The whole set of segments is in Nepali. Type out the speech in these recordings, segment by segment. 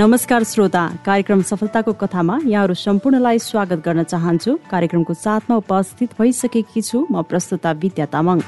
नमस्कार श्रोता कार्यक्रम सफलताको कथामा यहाँहरू सम्पूर्णलाई स्वागत गर्न चाहन्छु। कार्यक्रमको साथमा उपस्थित भइसकेकी छु म प्रस्तुता विद्या तामाङ।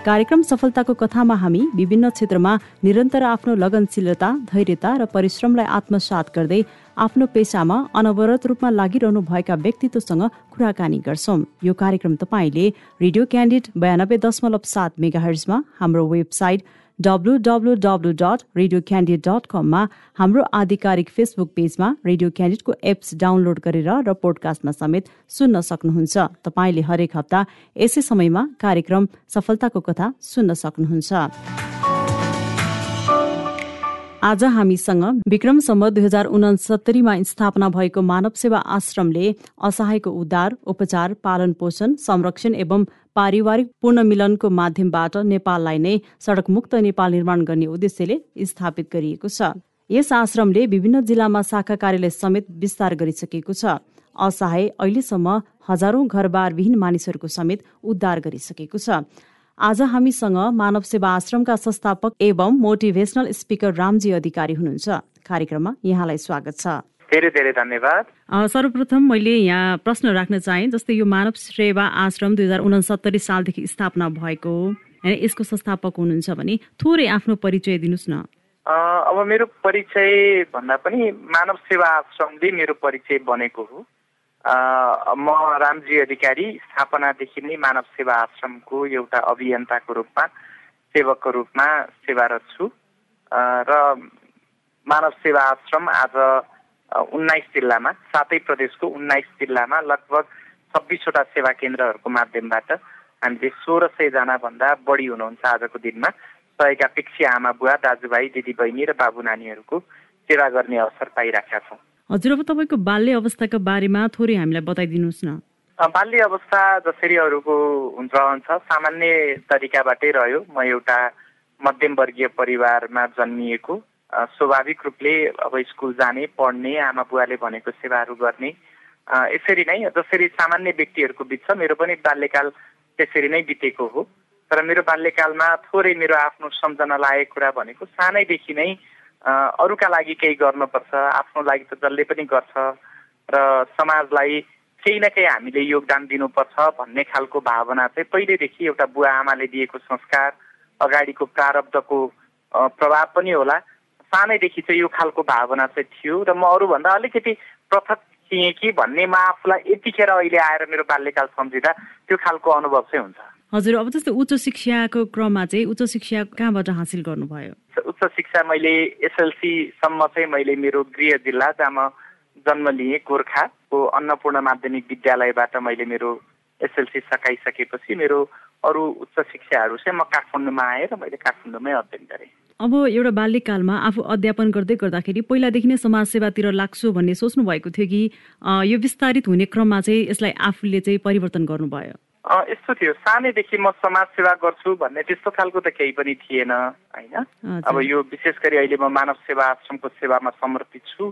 कार्यक्रम सफलताको कथामा हामी विभिन्न क्षेत्रमा निरन्तर आफ्नो लगनशीलता धैर्यता र परिश्रमलाई आत्मसात गर्दै आफ्नो पेसामा अनवरत रूपमा लागिरहनु भएका व्यक्तित्वसँग कुराकानी गर्छौँ। यो कार्यक्रम तपाईँले रेडियो क्यान्डिड बयानब्बे दशमलव सात मेगाहर्जमा हाम्रो website W W dot Radio Candid dot कममा हाम्रो आधिकारिक फेसबुक पेजमा रेडियो क्यान्डिडको एप्स डाउनलोड गरेर र पोडकास्टमा समेत सुन्न सक्नुहुन्छ। तपाईँले हरेक हप्ता यसै समयमा कार्यक्रम सफलताको कथा सुन्न सक्नुहुन्छ। आज हामीसँग विक्रमसम्म दुई हजार उनसत्तरीमा स्थापना भएको मानव सेवा आश्रमले असहायको उद्धार उपचार पालन पोषण संरक्षण एवं पारिवारिक पुनर्मिलनको माध्यमबाट नेपाललाई नै सडकमुक्त नेपाल निर्माण गर्ने उद्देश्यले स्थापित गरिएको छ। यस आश्रमले विभिन्न जिल्लामा शाखा कार्यालय समेत विस्तार गरिसकेको छ। असहाय अहिलेसम्म हजारौं घरबारविहीन मानिसहरूको समेत उद्धार गरिसकेको छ। आज हामीसँग मानव सेवा आश्रमका संस्थापक एवं मोटिभेसनल स्पिकर रामजी अधिकारी हुनुहुन्छ। कार्यक्रममा यहाँलाई स्वागत छ। धेरै धेरै धन्यवाद। सर्वप्रथम मैले यहाँ प्रश्न राख्न चाहे जस्तै यो मानव सेवा आश्रम दुई हजार उनसत्तरी सालदेखि स्थापना भएको होइन यसको संस्थापक हुनुहुन्छ भने थोरै आफ्नो परिचय दिनुहोस् न। अब मेरो परिचय भन्दा पनि मानव सेवा आश्रमले मेरो परिचय बनेको हो। म रामजी अधिकारी स्थापनादेखि नै मानव सेवा आश्रमको एउटा अभियन्ताको रूपमा सेवकको रूपमा सेवारत छु। र मानव सेवा आश्रम आज उन्नाइस जिल्लामा सातै प्रदेशको उन्नाइस जिल्लामा लगभग छब्बिसवटा सेवा केन्द्रहरूको माध्यमबाट हामीले सोह्र सयजनाभन्दा बढी हुनुहुन्छ आजको दिनमा। सयका पिक्षी आमा बुवा दाजुभाइ दिदीबहिनी र बाबु नानीहरूको सेवा गर्ने अवसर पाइराखेका छौँ। हजुर अब तपाईँको बाल्य अवस्थाको बारेमा थोरै हामीलाई बताइदिनुहोस् न। बाल्य अवस्था जसरी अरूको हुन्छ रहन्छ सामान्य तरिकाबाटै रह्यो। म एउटा मध्यमवर्गीय परिवारमा जन्मिएको। स्वाभाविक रूपले अब स्कुल जाने पढ्ने आमा बुवाले भनेको सेवाहरू गर्ने। यसरी नै जसरी सामान्य व्यक्तिहरूको बिच मेरो पनि बाल्यकाल त्यसरी नै बितेको हो। तर मेरो बाल्यकालमा थोरै मेरो आफ्नो सम्झना लागेको कुरा भनेको सानैदेखि नै अरूका लागि केही गर्नुपर्छ आफ्नो लागि त जसले पनि गर्छ र समाजलाई केही न केही हामीले योगदान दिनुपर्छ भन्ने खालको भावना चाहिँ पहिल्यैदेखि एउटा बुवा आमाले दिएको संस्कार अगाडिको प्रारब्धको प्रभाव पनि होला। सानैदेखि चाहिँ यो खालको भावना चाहिँ थियो र म अरूभन्दा अलिकति पृथक थिएँ कि भन्ने म आफूलाई यतिखेर अहिले आएर मेरो बाल्यकाल सम्झिँदा त्यो खालको अनुभव चाहिँ हुन्छ। हजुर अब जस्तै उच्च शिक्षाको क्रममा चाहिँ उच्च शिक्षा कहाँबाट हासिल गर्नुभयो? उच्च शिक्षा मैले एसएलसीसम्म चाहिँ मैले मेरो गृह जिल्ला जहाँ म जन्म लिएँ गोर्खाको अन्नपूर्ण माध्यमिक विद्यालयबाट मैले मेरो एसएलसी सकाइसकेपछि मेरो अरू उच्च शिक्षाहरू चाहिँ म काठमाडौँमा आएँ र मैले काठमाडौँमै अध्ययन गरेँ। अब एउटा बाल्यकालमा आफू अध्यापन गर्दै गर्दाखेरि पहिलादेखि नै समाजसेवातिर लाग्छु भन्ने सोच्नु भएको थियो कि यो विस्तारित हुने क्रममा चाहिँ यसलाई आफूले चाहिँ परिवर्तन गर्नुभयो? यस्तो थियो। सानैदेखि म समाज सेवा गर्छु भन्ने त्यस्तो खालको त केही पनि थिएन होइन? अब यो विशेष गरी अहिले म मानव सेवा आश्रमको सेवामा समर्पित छु।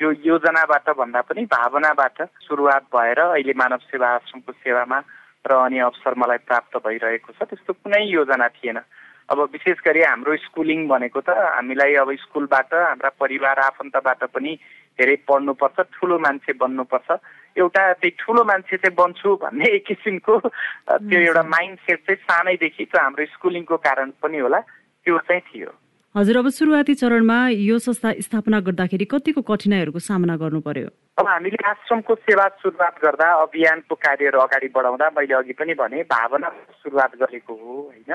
यो योजनाबाट भन्दा पनि भावनाबाट सुरुवात भएर अहिले मानव सेवा आश्रमको सेवामा रहने अवसर मलाई प्राप्त भइरहेको छ। त्यस्तो कुनै योजना थिएन। अब विशेष गरी हाम्रो स्कुलिङ भनेको त हामीलाई अब स्कुलबाट हाम्रा परिवार आफन्तबाट पनि धेरै पढ्नुपर्छ ठुलो मान्छे बन्नुपर्छ। एउटा त्यही ठुलो मान्छे चाहिँ बन्छु भन्ने एक किसिमको त्यो एउटा माइन्ड सेट चाहिँ सानैदेखि त्यो हाम्रो स्कुलिङको कारण पनि होला त्यो चाहिँ थियो। हजुर अब सुरुवाती चरणमा यो संस्था स्थापना गर्दाखेरि कतिको कठिनाइहरूको सामना गर्नु पर्यो? अब हामीले आश्रमको सेवा सुरुवात गर्दा अभियानको कार्यहरू अगाडि बढाउँदा मैले अघि पनि भने भावना सुरुवात गरेको हो होइन?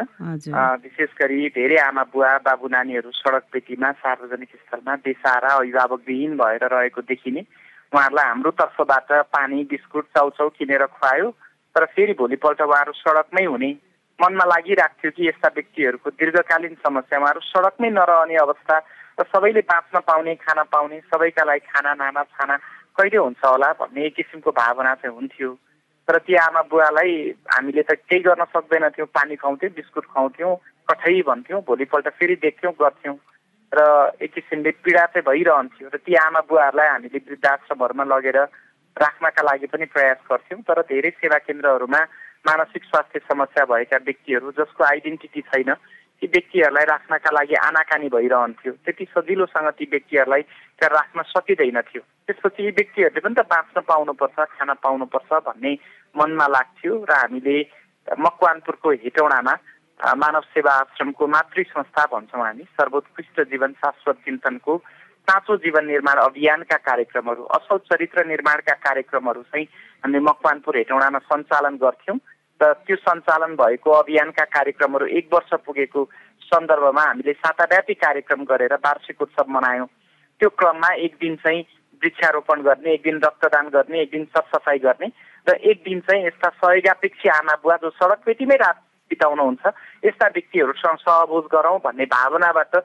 विशेष गरी धेरै आमा बुवा बाबु नानीहरू सडक पेटीमा सार्वजनिक स्थलमा बेसारा अभिभावकविहीन भएर रहेको देखिने उहाँहरूलाई हाम्रो तर्फबाट पानी बिस्कुट चाउचाउ किनेर खुवायो। तर फेरि भोलिपल्ट उहाँहरू सडकमै हुने। मनमा लागिरहेको थियो कि यस्ता व्यक्तिहरूको दीर्घकालीन समस्या उहाँहरू सडकमै नरहने अवस्था र सबैले बाँच्न पाउने खाना पाउने सबैका लागि खाना नाना छाना कहिले हुन्छ होला भन्ने एक किसिमको भावना चाहिँ हुन्थ्यो। तर ती आमा बुवालाई हामीले त केही गर्न सक्दैनथ्यौँ पानी खुवाउँथ्यौँ बिस्कुट खुवाउँथ्यौँ कठै भन्थ्यौँ भोलिपल्ट फेरि देख्थ्यौँ गर्थ्यौँ। र एक किसिमले पीडा चाहिँ भइरहन्थ्यो र ती आमा बुवाहरूलाई हामीले वृद्धाश्रमहरूमा लगेर राख्नका लागि पनि प्रयास गर्थ्यौँ। तर धेरै सेवा केन्द्रहरूमा मानसिक स्वास्थ्य समस्या भएका व्यक्तिहरू जसको आइडेन्टिटी छैन ती व्यक्तिहरूलाई राख्नका लागि आनाकानी भइरहन्थ्यो। त्यति सजिलोसँग ती व्यक्तिहरूलाई त्यहाँ राख्न सकिँदैन थियो। त्यसपछि यी व्यक्तिहरूले पनि त बाँच्न पाउनुपर्छ खान पाउनुपर्छ भन्ने मनमा लाग्थ्यो र हामीले मकवानपुरको हेटौँडामा मानव सेवा आश्रमको मातृ संस्था भन्छौँ हामी सर्वोत्कृष्ट जीवन शाश्वत चिन्तनको साँचो जीवन निर्माण अभियानका कार्यक्रमहरू असल चरित्र निर्माणका कार्यक्रमहरू चाहिँ हामीले मकवानपुर हेटौँडामा सञ्चालन गर्थ्यौँ। र त्यो सञ्चालन भएको अभियानका कार्यक्रमहरू एक वर्ष पुगेको सन्दर्भमा हामीले साताव्यापी कार्यक्रम गरेर वार्षिक उत्सव मनायौँ। त्यो क्रममा एक दिन चाहिँ वृक्षारोपण गर्ने एक दिन रक्तदान गर्ने एक दिन सरसफाइ गर्ने र एक दिन चाहिँ यस्ता सहयोगापेक्षी आमा बुवा जो सडक पेटीमै रात बिताउनुहुन्छ यस्ता व्यक्तिहरूसँग सहबोज गरौँ भन्ने भावनाबाट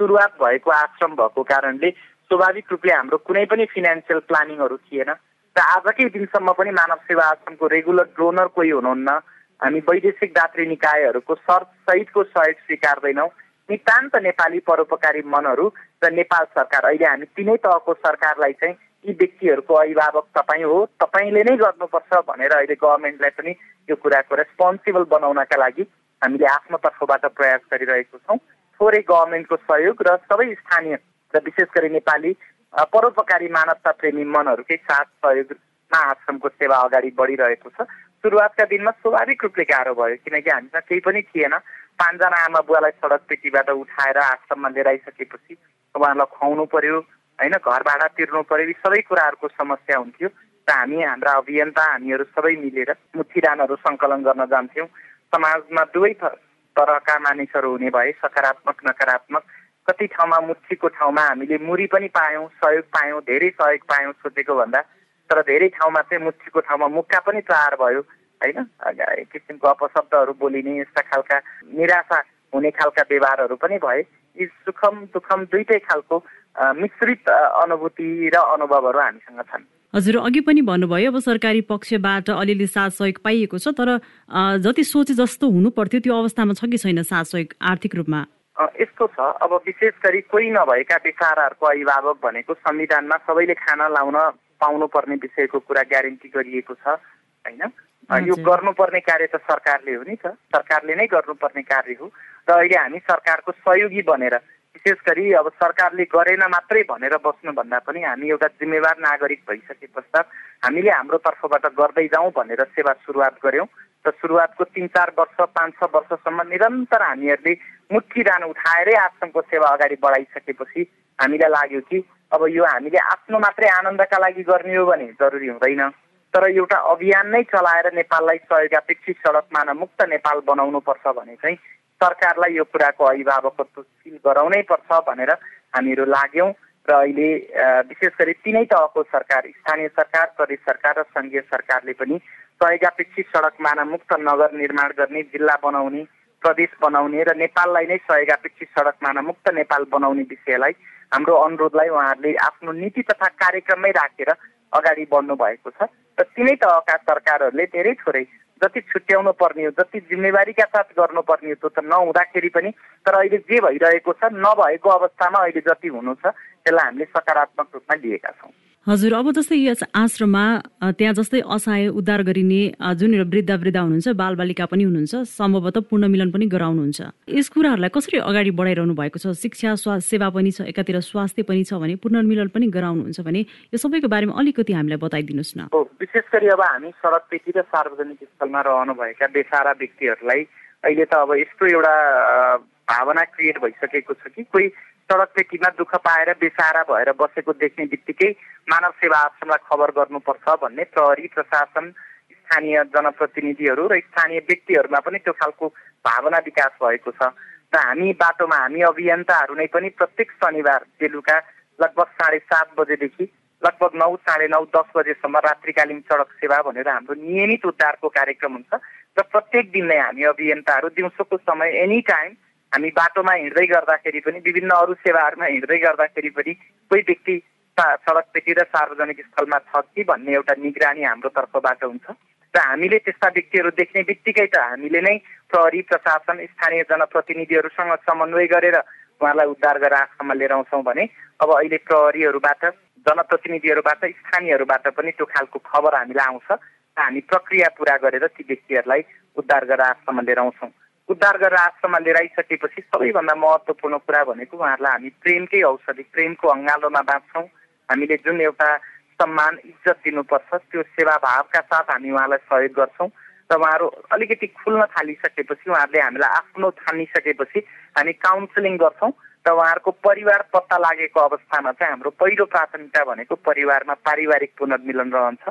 सुरुवात भएको आश्रम भएको कारणले स्वाभाविक रूपले हाम्रो कुनै पनि फिनेन्सियल प्लानिङहरू थिएन। र आजकै दिनसम्म पनि मानव सेवा आश्रमको रेगुलर डोनर कोही हुनुहुन्न। हामी वैदेशिक दात्री निकायहरूको सहितको सहयोग स्वीकार्दैनौँ। नितान्त नेपाली परोपकारी मनहरू र नेपाल सरकार अहिले हामी तिनै तहको सरकारलाई चाहिँ यी व्यक्तिहरूको अभिभावक तपाईँ हो तपाईँले नै गर्नुपर्छ भनेर अहिले गभर्मेन्टलाई पनि यो कुराको रेस्पोन्सिबल बनाउनका लागि हामीले आफ्नो तर्फबाट प्रयास गरिरहेको छौँ। थोरै गभर्मेन्टको सहयोग र सबै स्थानीय र विशेष गरी नेपाली परोपकारी मानवता प्रेमी मनहरूकै साथ सहयोगमा आश्रमको सेवा अगाडि बढिरहेको छ। सुरुवातका दिनमा स्वाभाविक रूपले गाह्रो भयो किनकि हामीमा केही पनि थिएन। पाँचजना आमा बुवालाई सडक पेटीबाट उठाएर आश्रममा लिएर आइसकेपछि उहाँहरूलाई खुवाउनु पर्यो होइन घर भाडा तिर्नु पर्यो यी सबै कुराहरूको समस्या हुन्थ्यो। र हामी हाम्रा अभियन्ता हामीहरू सबै मिलेर मुठीदानहरू सङ्कलन गर्न जान्थ्यौँ। समाजमा दुवै तरहका मानिसहरू हुने भए सकारात्मक नकारात्मक कति ठाउँमा मुठीको ठाउँमा हामीले मुरी पनि पायौँ सहयोग पायौँ धेरै सहयोग पायौँ सोचेको भन्दा तर धेरै ठाउँमा चाहिँ मुठीको ठाउँमा मुक्का पनि प्रहार भयो होइन? एक किसिमको अपशब्दहरू बोलिने यस्ता खालका निराशा हुने खालका व्यवहारहरू पनि भए यी सुखम दुखम दुइटै खालको मिश्रित अनुभूति र अनुभवहरू हामीसँग छन्। हजुर अघि पनि भन्नुभयो अब सरकारी पक्षबाट अलिअलि साथ सहयोग पाइएको छ तर जति सोचे जस्तो हुनु पर्थ्यो त्यो अवस्थामा छ कि छैन साथ सहयोग आर्थिक रूपमा? यस्तो छ। अब विशेष गरी कोही नभएका बेचाराहरूको अभिभावक भनेको संविधानमा सबैले खाना लाउन पाउनु पर्ने विषयको कुरा ग्यारेन्टी गरिएको छ होइन? यो गर्नुपर्ने कार्य त सरकारले हो नि त। सरकारले नै गर्नुपर्ने कार्य हो। र अहिले हामी सरकारको सहयोगी बनेर विशेष गरी अब सरकारले गरेन मात्रै भनेर बस्नुभन्दा पनि हामी एउटा जिम्मेवार नागरिक भइसके पश्चात हामीले हाम्रो तर्फबाट गर्दै जाउँ भनेर सेवा सुरुवात गऱ्यौँ। र सुरुवातको तिन चार वर्ष पाँच छ वर्षसम्म निरन्तर हामीहरूले मुठीदान उठाएरै आश्रमको सेवा अगाडि बढाइसकेपछि हामीलाई लाग्यो कि अब यो हामीले आफ्नो मात्रै आनन्दका लागि गर्ने हो भने जरुरी हुँदैन। तर एउटा अभियान नै चलाएर नेपाललाई सहयोगापेक्षी सडक मुक्त नेपाल बनाउनु पर्छ भने चाहिँ सरकारलाई यो कुराको अभिभावकत्व सिल गराउनै पर्छ भनेर हामीहरू लाग्यौँ। र अहिले विशेष गरी तिनै तहको सरकार स्थानीय सरकार प्रदेश सरकार र सङ्घीय सरकारले पनि सहयोगापेक्षी सडक मुक्त नगर निर्माण गर्ने जिल्ला बनाउने प्रदेश बनाउने र नेपाललाई नै सहयोगापेक्षी सडक मुक्त नेपाल बनाउने विषयलाई हाम्रो अनुरोधलाई उहाँहरूले आफ्नो नीति तथा कार्यक्रममै राखेर अगाडि बढ्नु भएको छ। र तिनै तहका सरकारहरूले धेरै थोरै जति छुट्याउनु पर्ने हो जति जिम्मेवारीका साथ गर्नुपर्ने हो त्यो त नहुँदाखेरि पनि तर अहिले जे भइरहेको छ नभएको अवस्थामा अहिले जति हुनु छ त्यसलाई हामीले सकारात्मक रूपमा लिएका छौँ। हजुर अब जस्तै यस आश्रममा त्यहाँ जस्तै असहाय उद्धार गरिने जुन वृद्ध वृद्ध हुनुहुन्छ बालबालिका पनि हुनुहुन्छ सम्भवतः पूर्ण मिलन पनि गराउनुहुन्छ। यस कुराहरूलाई कसरी अगाडि बढाइरहनु भएको छ? शिक्षा स्वास्थ्य सेवा पनि छ एकातिर स्वास्थ्य पनि छ भने पुनर्मिलन पनि गराउनुहुन्छ भने यो सबैको बारेमा अलिकति हामीलाई बताइदिनुहोस् न। विशेष गरी अब हामी सडक पेटी र सार्वजनिक स्थलमा रहनुभएका बेसारा व्यक्तिहरूलाई अहिले त अब यस्तो एउटा भावना क्रिएट भइसकेको छ कि कोही सडक पेटीमा दुःख पाएर बेसारा भएर बसेको देख्ने बित्तिकै मानव सेवा आश्रमलाई खबर गर्नुपर्छ भन्ने प्रहरी प्रशासन स्थानीय जनप्रतिनिधिहरू र स्थानीय व्यक्तिहरूमा पनि त्यो खालको भावना विकास भएको छ। र हामी बाटोमा हामी अभियन्ताहरू नै पनि प्रत्येक शनिबार बेलुका लगभग साढे सात बजेदेखि लगभग नौ साढे नौ दस बजेसम्म रात्रिकालीन सडक सेवा भनेर हाम्रो नियमित उद्धारको कार्यक्रम हुन्छ। र प्रत्येक दिन नै हामी अभियन्ताहरू दिउँसोको समय एनी टाइम हामी बाटोमा हिँड्दै गर्दाखेरि पनि विभिन्न अरू सेवाहरूमा हिँड्दै गर्दाखेरि पनि कोही व्यक्ति सडकपेटी र सार्वजनिक स्थलमा छ कि भन्ने एउटा निगरानी हाम्रो तर्फबाट हुन्छ। र हामीले त्यस्ता व्यक्तिहरू देख्ने बित्तिकै त हामीले नै प्रहरी प्रशासन स्थानीय जनप्रतिनिधिहरूसँग समन्वय गरेर उहाँलाई उद्धार गरेर आश्रममा लिएर आउँछौँ भने अब अहिले प्रहरीहरूबाट जनप्रतिनिधिहरूबाट स्थानीयहरूबाट पनि त्यो खालको खबर हामीलाई आउँछ। र हामी प्रक्रिया पुरा गरेर ती व्यक्तिहरूलाई उद्धार गरेर आश्रममा लिएर आउँछौँ। उद्धार गरेर आश्रममा लिएर आइसकेपछि सबैभन्दा महत्त्वपूर्ण कुरा भनेको उहाँहरूलाई हामी प्रेमकै औषधि प्रेमको अङ्गालोमा बाँच्छौँ। हामीले जुन एउटा सम्मान इज्जत दिनुपर्छ त्यो सेवा भावका साथ हामी उहाँलाई सहयोग गर्छौँ र उहाँहरू अलिकति खुल्न थालिसकेपछि उहाँहरूले हामीलाई आफ्नो ठानिसकेपछि हामी काउन्सिलिङ गर्छौँ र उहाँहरूको परिवार पत्ता लागेको अवस्थामा चाहिँ हाम्रो पहिलो प्राथमिकता भनेको परिवारमा पारिवारिक पुनर्मिलन रहन्छ।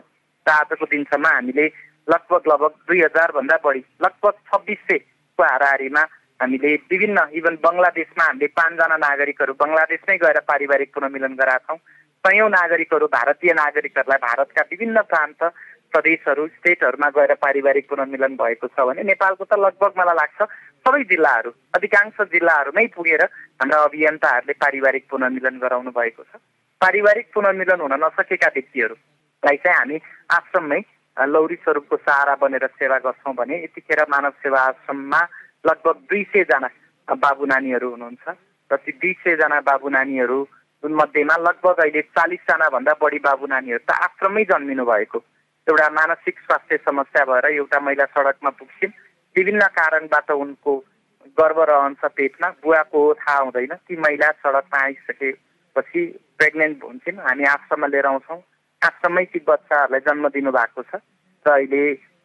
र आजको दिनसम्म हामीले लगभग लगभग दुई हजारभन्दा बढी लगभग छब्बिस सयको हाराहारीमा हामीले विभिन्न इभन बङ्गलादेशमा हामीले पाँचजना नागरिकहरू बङ्गलादेशमै गएर पारिवारिक पुनर्मिलन गराएको छौँ। सयौँ नागरिकहरू भारतीय नागरिकहरूलाई भारतका विभिन्न प्रान्त प्रदेशहरू स्टेटहरूमा गएर पारिवारिक पुनर्मिलन भएको छ भने नेपालको त लगभग मलाई लाग्छ सबै जिल्लाहरू अधिकांश जिल्लाहरूमै पुगेर हाम्रा अभियन्ताहरूले पारिवारिक पुनर्मिलन गराउनु भएको छ। पारिवारिक पुनर्मिलन हुन नसकेका व्यक्तिहरूलाई चाहिँ हामी आश्रममै लौरी स्वरूपको सहारा बनेर सेवा गर्छौँ भने यतिखेर मानव सेवा आश्रममा लगभग दुई सयजना बाबु नानीहरू हुनुहुन्छ। र ती दुई सयजना बाबु नानीहरू मध्येमा लगभग अहिले चालिसजना भन्दा बढी बाबु नानीहरू त आश्रममै जन्मिनु भएको। एउटा मानसिक स्वास्थ्य समस्या भएर एउटा महिला सडकमा पुग्छिन्। विभिन्न कारणबाट उनको गर्व रहन्छ पेटमा बुवाको थाहा हुँदैन। ती महिला सडकमा आइसकेपछि प्रेग्नेन्ट हुन्छन्। हामी आश्रममा लिएर आउँछौँ। आश्रममै ती बच्चाहरूलाई जन्म दिनु भएको छ। र अहिले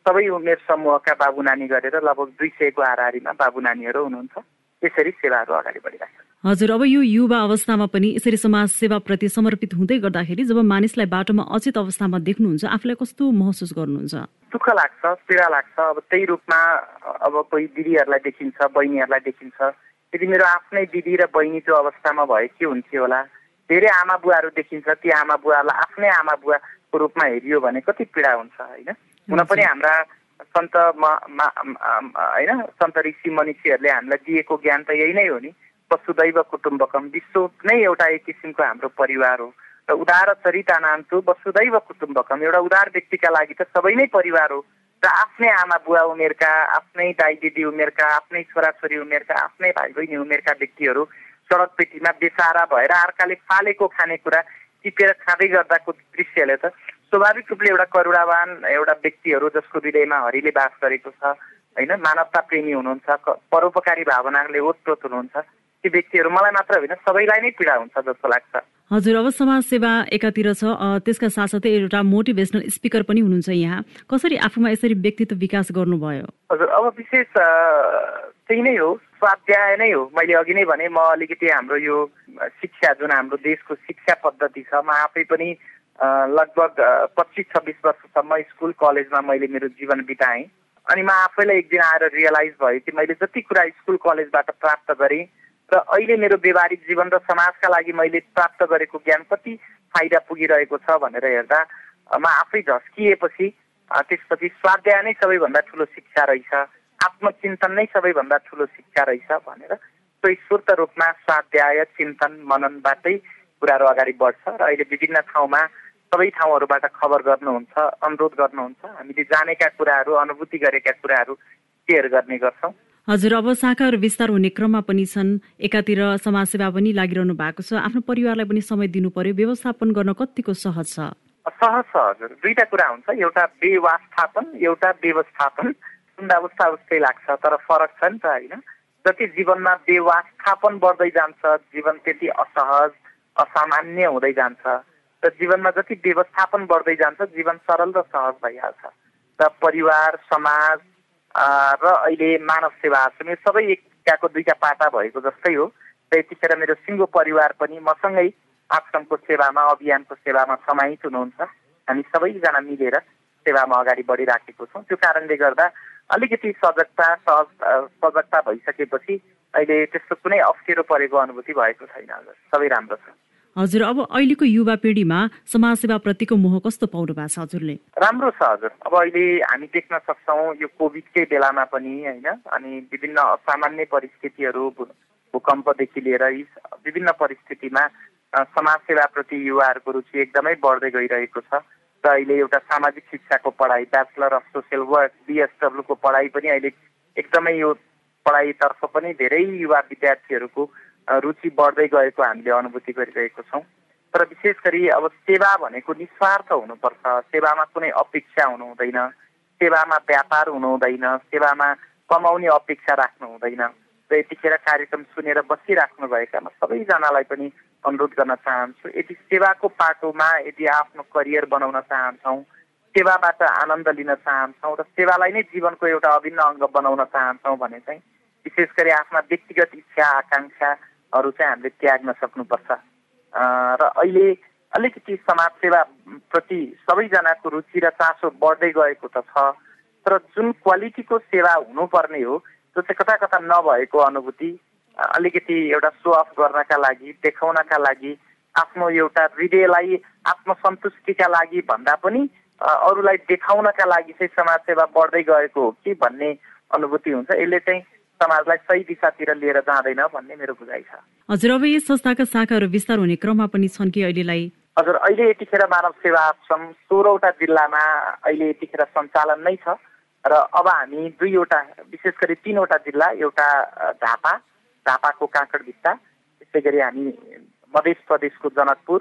सबै उमेर समूहका बाबु नानी गरेर लगभग दुई सयको हाराहारीमा बाबु नानीहरू हुनुहुन्छ। यसरी सेवाहरू अगाडि बढिरहेको हजुर अब यो युवा अवस्थामा पनि यसरी समाज सेवाप्रति समर्पित हुँदै गर्दाखेरि जब मानिसलाई बाटोमा अचेत अवस्थामा देख्नुहुन्छ आफूलाई कस्तो महसुस गर्नुहुन्छ? दुःख लाग्छ पीडा लाग्छ। अब त्यही रूपमा अब कोही दिदीहरूलाई देखिन्छ बहिनीहरूलाई देखिन्छ। यदि मेरो आफ्नै दिदी र बहिनी त्यो अवस्थामा भए के हुन्थ्यो होला? धेरै आमा बुवाहरू देखिन्छ ती आमा बुवालाई आफ्नै आमा बुवाको रूपमा हेरियो भने कति पीडा हुन्छ होइन? हुन पनि हाम्रा सन्त होइन? सन्त ऋषि मनिषीहरूले हामीलाई दिएको ज्ञान त यही नै हो नि। वसुदैव कुटुम्बकम विश्व नै एउटा एक किसिमको हाम्रो परिवार हो। र उदार चरिता नान्छु वसुदैव कुटुम्बकम एउटा उदार व्यक्तिका लागि त सबै नै परिवार हो। र आफ्नै आमा बुवा उमेरका आफ्नै दाइ दिदी उमेरका आफ्नै छोराछोरी उमेरका आफ्नै भाइ बहिनी उमेरका व्यक्तिहरू सडक पेटीमा बेसारा भएर अर्काले फालेको खानेकुरा टिपेर खाँदै गर्दाको दृश्यले त स्वाभाविक रूपले एउटा करुणावान एउटा व्यक्तिहरू जसको हृदयमा हरिले बास गरेको छ होइन मानवता प्रेमी हुनुहुन्छ परोपकारी भावनाले ओतप्रोत हुनुहुन्छ ती व्यक्तिहरू मलाई मात्र होइन सबैलाई नै पीडा हुन्छ जस्तो लाग्छ। हजुर अब समाज सेवा एकातिर छ त्यसका साथसाथै एउटा मोटिभेसनल स्पिकर पनि हुनुहुन्छ यहाँ। कसरी आफूमा यसरी व्यक्तित्व विकास गर्नुभयो? हजुर अब विशेष त्यही नै हो। स्वाध्याय नै हो। मैले अघि नै भने म अलिकति हाम्रो यो शिक्षा जुन हाम्रो देशको शिक्षा पद्धति छ म आफै पनि लगभग पच्चिस छब्बिस वर्षसम्म स्कुल कलेजमा मैले मेरो जीवन बिताएँ। अनि म आफैलाई एक दिन आएर रियलाइज भयो कि मैले जति कुरा स्कुल कलेजबाट प्राप्त गरेँ र अहिले मेरो व्यवहारिक जीवन र समाजका लागि मैले प्राप्त गरेको ज्ञान कति फाइदा पुगिरहेको छ भनेर हेर्दा म आफै झस्किएपछि त्यसपछि स्वाध्याय नै सबैभन्दा ठुलो शिक्षा रहेछ। आत्मचिन्तन नै सबैभन्दा ठुलो शिक्षा रहेछ भनेर स्वस्फूर्त रूपमा स्वाध्याय चिन्तन मननबाटै कुराहरू अगाडि बढ्छ र अहिले विभिन्न ठाउँमा सबै ठाउँहरूबाट खबर गर्नुहुन्छ अनुरोध गर्नुहुन्छ। हामीले जानेका कुराहरू अनुभूति गरेका कुराहरू सेयर गर्ने गर्छौँ। हजुर अब शाखाहरू विस्तार हुने क्रममा पनि छन्। एकातिर समाजसेवा पनि लागिरहनु भएको छ। आफ्नो परिवारलाई पनि समय दिनु पर्यो। व्यवस्थापन गर्न कतिको सहज छ? सहज छ हजुर। दुईटा कुरा हुन्छ। एउटा व्यवस्थापन एउटा व्यवस्थापन। सुन्दा उस्ता लाग्छ तर फरक छ नि त होइन? जति जीवनमा व्यवस्थापन बढ्दै जान्छ जीवन त्यति असहज असामान्य हुँदै जान्छ। र जीवनमा जति व्यवस्थापन बढ्दै जान्छ जीवन सरल र सहज भइहाल्छ। र परिवार समाज र अहिले मानव सेवा आश्रम यो सबै एकताको दुईवटा पाटा भएको जस्तै हो। र यतिखेर मेरो सिङ्गो परिवार पनि मसँगै आश्रमको सेवामा अभियानको सेवामा समाहित हुनुहुन्छ। हामी सबैजना मिलेर सेवामा अगाडि बढिराखेको छौँ। त्यो कारणले गर्दा अलिकति सजगता सहज सजगता भइसकेपछि अहिले त्यस्तो कुनै अप्ठ्यारो परेको अनुभूति भएको छैन हजुर। सबै राम्रो छ। हजुर अब अहिलेको युवा पिँढीमा प्रतिको मोह कस्तो पाउनु भएको छ हजुरले? राम्रो छ हजुर। अब अहिले हामी देख्न सक्छौँ यो कोभिडकै बेलामा पनि होइन अनि विभिन्न असामान्य परिस्थितिहरू भूकम्पदेखि लिएर विभिन्न परिस्थितिमा समाजसेवाप्रति युवाहरूको रुचि एकदमै बढ्दै गइरहेको छ। अहिले एउटा सामाजिक शिक्षाको पढाइ ब्याचलर अफ सोसियल वर्क बिएसडब्लुको पढाइ पनि अहिले एकदमै यो पढाइतर्फ पनि धेरै युवा विद्यार्थीहरूको रुचि बढ्दै गएको हामीले अनुभूति गरिरहेको छौँ। तर विशेष गरी अब सेवा भनेको निस्वार्थ हुनुपर्छ। सेवामा कुनै अपेक्षा हुनु हुँदैन सेवामा व्यापार हुनु हुँदैन सेवामा कमाउने अपेक्षा राख्नु हुँदैन र यतिखेर कार्यक्रम सुनेर बसिराख्नुभएका म सबैजनालाई पनि अनुरोध गर्न चाहन्छु। यदि सेवाको पाटोमा यदि आफ्नो करियर बनाउन चाहन्छौँ सेवाबाट आनन्द लिन चाहन्छौँ र सेवालाई नै जीवनको एउटा अभिन्न अङ्ग बनाउन चाहन्छौँ भने चाहिँ विशेष गरी आफ्ना व्यक्तिगत इच्छा आकाङ्क्षाहरू चाहिँ हामीले त्याग्न सक्नुपर्छ। र अहिले अलिकति समाजसेवाप्रति सबैजनाको रुचि र चासो बढ्दै गएको त छ तर जुन क्वालिटीको सेवा हुनुपर्ने हो त्यो चाहिँ कता कता नभएको अनुभूति अलिकति एउटा सो अफ गर्नका लागि देखाउनका लागि आफ्नो एउटा हृदयलाई आत्मसन्तुष्टिका लागि भन्दा पनि अरूलाई देखाउनका लागि चाहिँ समाजसेवा बढ्दै गएको हो कि भन्ने अनुभूति हुन्छ। यसले चाहिँ समाजलाई सही दिशातिर लिएर जाँदैन भन्ने मेरो बुझाइ छ। हजुर अब यस संस्थाका शाखाहरू विस्तार हुने क्रममा पनि छन् कि अहिलेलाई? हजुर अहिले यतिखेर मानव सेवा आश्रम सोह्रवटा जिल्लामा अहिले यतिखेर सञ्चालन नै छ। र अब हामी दुईवटा विशेष गरी तिनवटा जिल्ला एउटा झापा झापाको काँकडभित्ता त्यसै गरी हामी मध्य प्रदेशको जनकपुर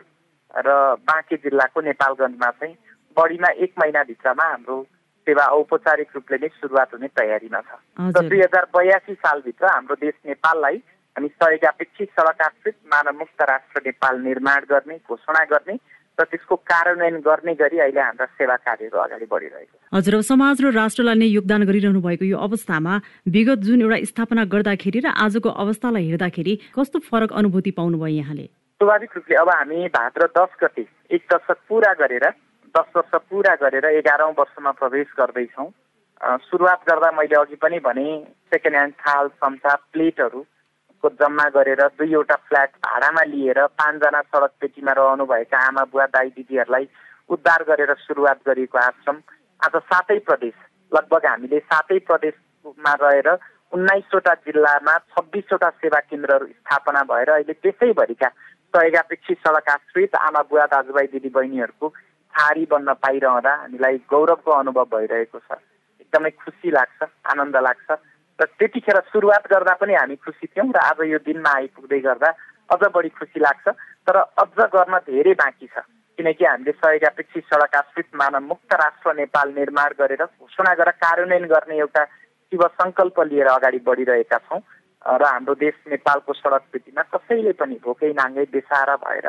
र बाँके जिल्लाको नेपालगञ्जमा चाहिँ बढीमा एक महिनाभित्रमा हाम्रो सेवा औपचारिक रूपले नै सुरुवात हुने तयारीमा छ। र दुई हजार बयासी सालभित्र हाम्रो देश नेपाललाई हामी सडक आश्रित मानवमुक्त राष्ट्र नेपाल निर्माण गर्ने घोषणा गर्ने र त्यसको कार्यान्वयन गर्ने गरी अहिले हाम्रा सेवा कार्यहरू अगाडि बढिरहेको छ। हजुर समाज र राष्ट्रलाई नै योगदान गरिरहनु भएको यो अवस्थामा विगत जुन एउटा स्थापना गर्दाखेरि र आजको अवस्थालाई हेर्दाखेरि कस्तो फरक अनुभूति पाउनुभयो यहाँले? स्वाभाविक रूपले अब हामी भाद्र दस गते एक दशक पुरा गरेर दस वर्ष पुरा गरेर एघारौँ वर्षमा प्रवेश गर्दैछौँ। सुरुवात गर्दा मैले अघि पनि भने सेकेन्ड ह्यान्ड थाल चम्चा प्लेटहरू को जम्मा गरेर दुईवटा फ्ल्याट भाडामा लिएर पाँचजना सडक पेटीमा रहनुभएका आमा बुवा दाई दिदीहरूलाई उद्धार गरेर सुरुवात गरिएको आश्रम आज सातै प्रदेश लगभग हामीले सातै प्रदेशमा रहेर उन्नाइसवटा जिल्लामा छब्बिसवटा सेवा केन्द्रहरू स्थापना भएर अहिले देशैभरिका सहयोगापेक्षी सडक आश्रित आमा बुवा दाजुभाइ दिदी बहिनीहरूको छारी बन्न पाइरहँदा हामीलाई गौरवको अनुभव भइरहेको छ। एकदमै खुसी लाग्छ आनन्द लाग्छ। र त्यतिखेर सुरुवात गर्दा पनि हामी खुसी थियौँ र आज यो दिनमा आइपुग्दै गर्दा अझ बढी खुसी लाग्छ। तर अझ गर्न धेरै बाँकी छ। किनकि हामीले सहयोगापेक्षी सडक आश्रित मानव मुक्त राष्ट्र नेपाल निर्माण गरेर घोषणा गरेर कार्यान्वयन गर्ने एउटा शिव सङ्कल्प लिएर अगाडि बढिरहेका छौँ। र हाम्रो देश नेपालको सडक पेटीमा कसैले पनि भोकै नाङ्गै बेसाएर भएर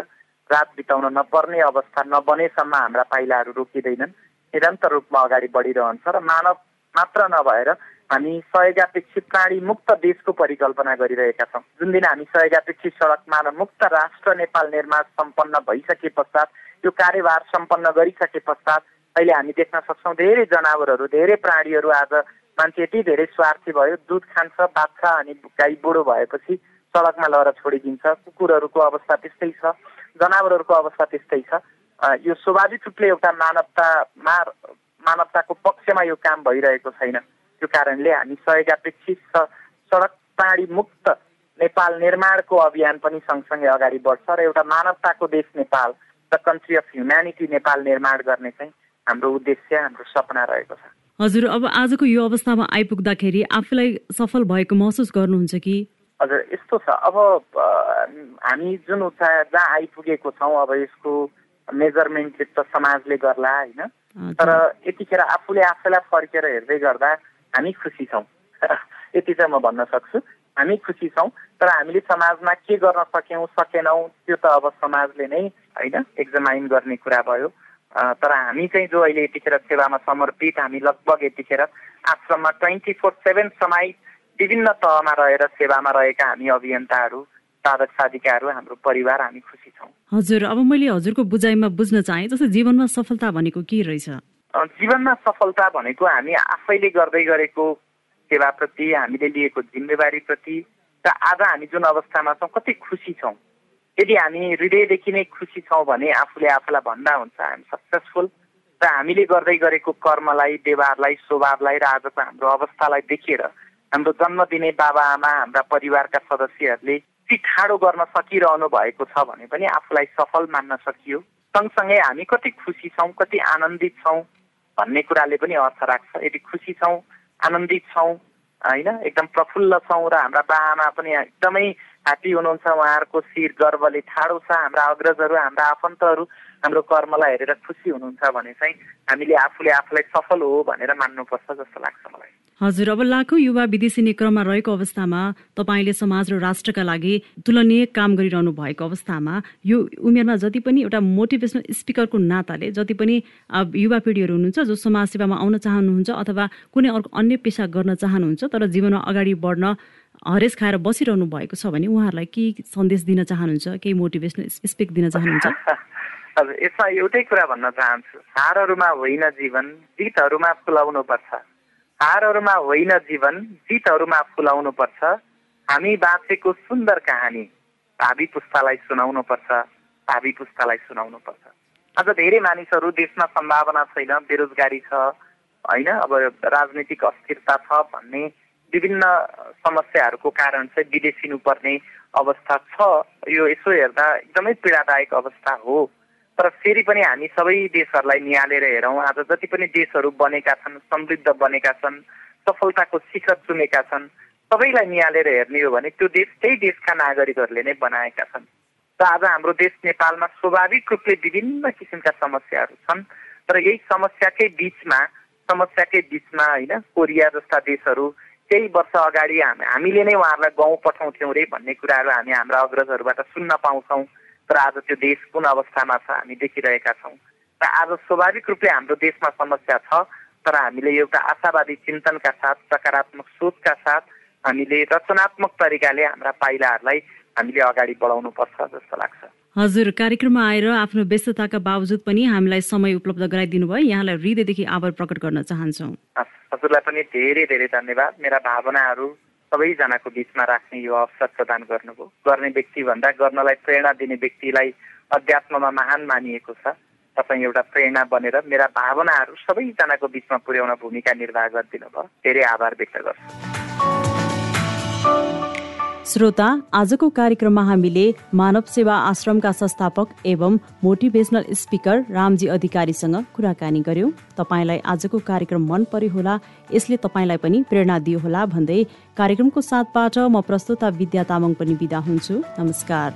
रात बिताउन नपर्ने अवस्था नबनेसम्म हाम्रा पाइलाहरू रोकिँदैनन्। निरन्तर रूपमा अगाडि बढिरहन्छ र मानव मात्र नभएर हामी सहयोगापेक्षी प्राणी मुक्त देशको परिकल्पना गरिरहेका छौँ। जुन दिन हामी सहयोगापेक्षी सडक मानव मुक्त राष्ट्र नेपाल निर्माण सम्पन्न भइसके पश्चात यो कार्यभार सम्पन्न गरिसके पश्चात अहिले हामी देख्न सक्छौँ धेरै जनावरहरू धेरै प्राणीहरू आज मान्छे यति धेरै स्वार्थी भयो दुध खान्छ बाछा अनि गाई बुढो भएपछि सडकमा लगेर छोडिदिन्छ। कुकुरहरूको अवस्था त्यस्तै छ जनावरहरूको अवस्था त्यस्तै छ। यो स्वाभाविक रूपले एउटा मानवतामा मानवताको पक्षमा यो काम भइरहेको छैन। त्यो कारणले हामी सहयोगापेक्षित सडक पाडी मुक्त नेपाल निर्माणको अभियान पनि सँगसँगै अगाडि बढ्छ र एउटा मानवताको देश Nepal the country of humanity Nepal निर्माण गर्ने चाहिँ हाम्रो उद्देश्य हाम्रो सपना रहेको छ। हजुर अब आजको यो अवस्थामा आइपुग्दाखेरि आफूलाई सफल भएको महसुस गर्नुहुन्छ कि? हजुर यस्तो छ। अब हामी जुन उचाइ जहाँ आइपुगेको छौँ अब यसको मेजरमेन्ट त समाजले गर्ला होइन? तर यतिखेर आफूले आफैलाई फर्केर हेर्दै गर्दा हामी खुसी छौँ। यति चाहिँ म भन्न सक्छु। हामी खुसी छौँ तर हामीले समाजमा के गर्न सक्यौँ सकेनौँ त्यो त अब समाजले नै होइन एक्जामाइन गर्ने कुरा भयो। तर हामी चाहिँ जो अहिले यतिखेर सेवामा समर्पित हामी लगभग यतिखेर आश्रममा ट्वेन्टी फोर सेभेन समय विभिन्न तहमा रहेर सेवामा रहेका हामी अभियन्ताहरू साधक साधिकाहरू हाम्रो परिवार हामी खुसी छौँ। हजुर अब मैले हजुरको बुझाइमा बुझ्न चाहेँ जस्तै जीवनमा सफलता भनेको के रहेछ? जीवनमा सफलता भनेको हामी आफैले गर्दै गरेको सेवाप्रति हामीले लिएको जिम्मेवारीप्रति र आज हामी जुन अवस्थामा छौँ कति खुसी छौँ। यदि हामी हृदयदेखि नै खुसी छौँ भने आफूले आफूलाई भन्दा हुन्छ हामी सक्सेसफुल र हामीले गर्दै गरेको कर्मलाई व्यवहारलाई स्वभावलाई र आजको हाम्रो अवस्थालाई देखेर हाम्रो जन्म दिने बाबा आमा हाम्रा परिवारका सदस्यहरूले ती ठाडो गर्न सकिरहनु भएको छ भने पनि आफूलाई सफल मान्न सकियो। सँगसँगै हामी कति खुसी छौँ कति आनन्दित छौँ। भन्ने कुराले पनि अर्थ राख्छ। यदि खुसी छौँ आनन्दित छौँ होइन एकदम प्रफुल्ल छौँ र हाम्रा बाआमा पनि एकदमै हात्ती हुनुहुन्छ उहाँहरूको शिर गर्वले ठाडो छ हाम्रा अग्रजहरू हाम्रा आफन्तहरू हाम्रो कर्मलाई हेरेर खुसी हुनुहुन्छ भने चाहिँ हामीले आफूले आफूलाई सफल हो भनेर मान्नुपर्छ जस्तो लाग्छ मलाई। हजुर अब लाखौँ युवा विदेशी क्रममा रहेको अवस्थामा तपाईँले समाज र राष्ट्रका लागि तुलनीय काम गरिरहनु भएको अवस्थामा यो उमेरमा जति पनि एउटा मोटिभेसनल स्पिकरको नाताले जति पनि युवा पिँढीहरू हुनुहुन्छ जो समाज सेवामा आउन चाहनुहुन्छ अथवा कुनै अर्को अन्य पेसा गर्न चाहनुहुन्छ तर जीवनमा अगाडि बढ्न हरेस खाएर बसिरहनु भएको छ भने उहाँहरूलाई के सन्देश दिन चाहनुहुन्छ केही मोटिभेसनल स्पिक दिन चाहनुहुन्छ? हजुर यसमा एउटै कुरा भन्न चाहन्छु। हारहरूमा होइन जीवन जितहरूमा फुलाउनु पर्छ हारहरूमा होइन जीवन जितहरूमा फुलाउनु पर्छ हामी बाँचेको सुन्दर कहानी भावी पुस्तालाई सुनाउनु पर्छ भावी पुस्तालाई सुनाउनु पर्छ अझ धेरै मानिसहरू देशमा सम्भावना छैन बेरोजगारी छ होइन? अब राजनीतिक अस्थिरता छ भन्ने विभिन्न समस्याहरूको कारण चाहिँ विदेशिनु पर्ने अवस्था छ। यो यसो हेर्दा एकदमै पीडादायक अवस्था हो। तर फेरि पनि हामी सबै देशहरूलाई निहालेर हेरौँ। आज जति पनि देशहरू बनेका छन् समृद्ध बनेका छन् सफलताको शिखर चुमेका छन् सबैलाई निहालेर हेर्ने हो भने त्यो देश त्यही देशका नागरिकहरूले नै बनाएका छन्। र आज हाम्रो देश नेपालमा स्वाभाविक रूपले विभिन्न किसिमका समस्याहरू छन्। तर यही समस्याकै बिचमा समस्याकै बिचमा होइन कोरिया जस्ता देशहरू केही वर्ष अगाडि हामीले नै उहाँहरूलाई गाउँ पठाउँथ्यौँ रे भन्ने कुराहरू हामी हाम्रा अग्रजहरूबाट सुन्न पाउँछौँ। तर आज त्यो देश कुन अवस्थामा छ हामी देखिरहेका छौँ। र आज स्वाभाविक रूपले हाम्रो देशमा समस्या छ तर हामीले एउटा आशावादी चिन्तनका साथ सकारात्मक सोचका साथ हामीले रचनात्मक तरिकाले हाम्रा पाइलाहरूलाई हामीले अगाडि बढाउनु पर्छ जस्तो लाग्छ। हजुर कार्यक्रममा आएर आफ्नो व्यस्तताका बावजुद पनि हामीलाई समय उपलब्ध गराइदिनु भयो यहाँलाई हृदयदेखि आभार प्रकट गर्न चाहन्छौँ। हजुरलाई पनि धेरै धेरै धन्यवाद मेरा भावनाहरू सबैजनाको बिचमा राख्ने यो अवसर प्रदान गर्नुभयो गर्ने व्यक्तिभन्दा गर्नलाई प्रेरणा दिने व्यक्तिलाई अध्यात्ममा महान मानिएको छ तपाईँ एउटा प्रेरणा बनेर मेरा भावनाहरू सबैजनाको बिचमा पुर्याउन भूमिका निर्वाह गरिदिनु भयो धेरै आभार व्यक्त गर्छु श्रोता आजको कार्यक्रममा हामीले मानव सेवा आश्रमका संस्थापक एवं मोटिभेसनल स्पिकर रामजी अधिकारीसँग कुराकानी गर्यौं। तपाईँलाई आजको कार्यक्रम मन पर्यो होला यसले तपाईँलाई पनि प्रेरणा दियो होला भन्दै कार्यक्रमको साथबाट म प्रस्तुता विद्या तामाङ पनि विदा हुन्छु। नमस्कार।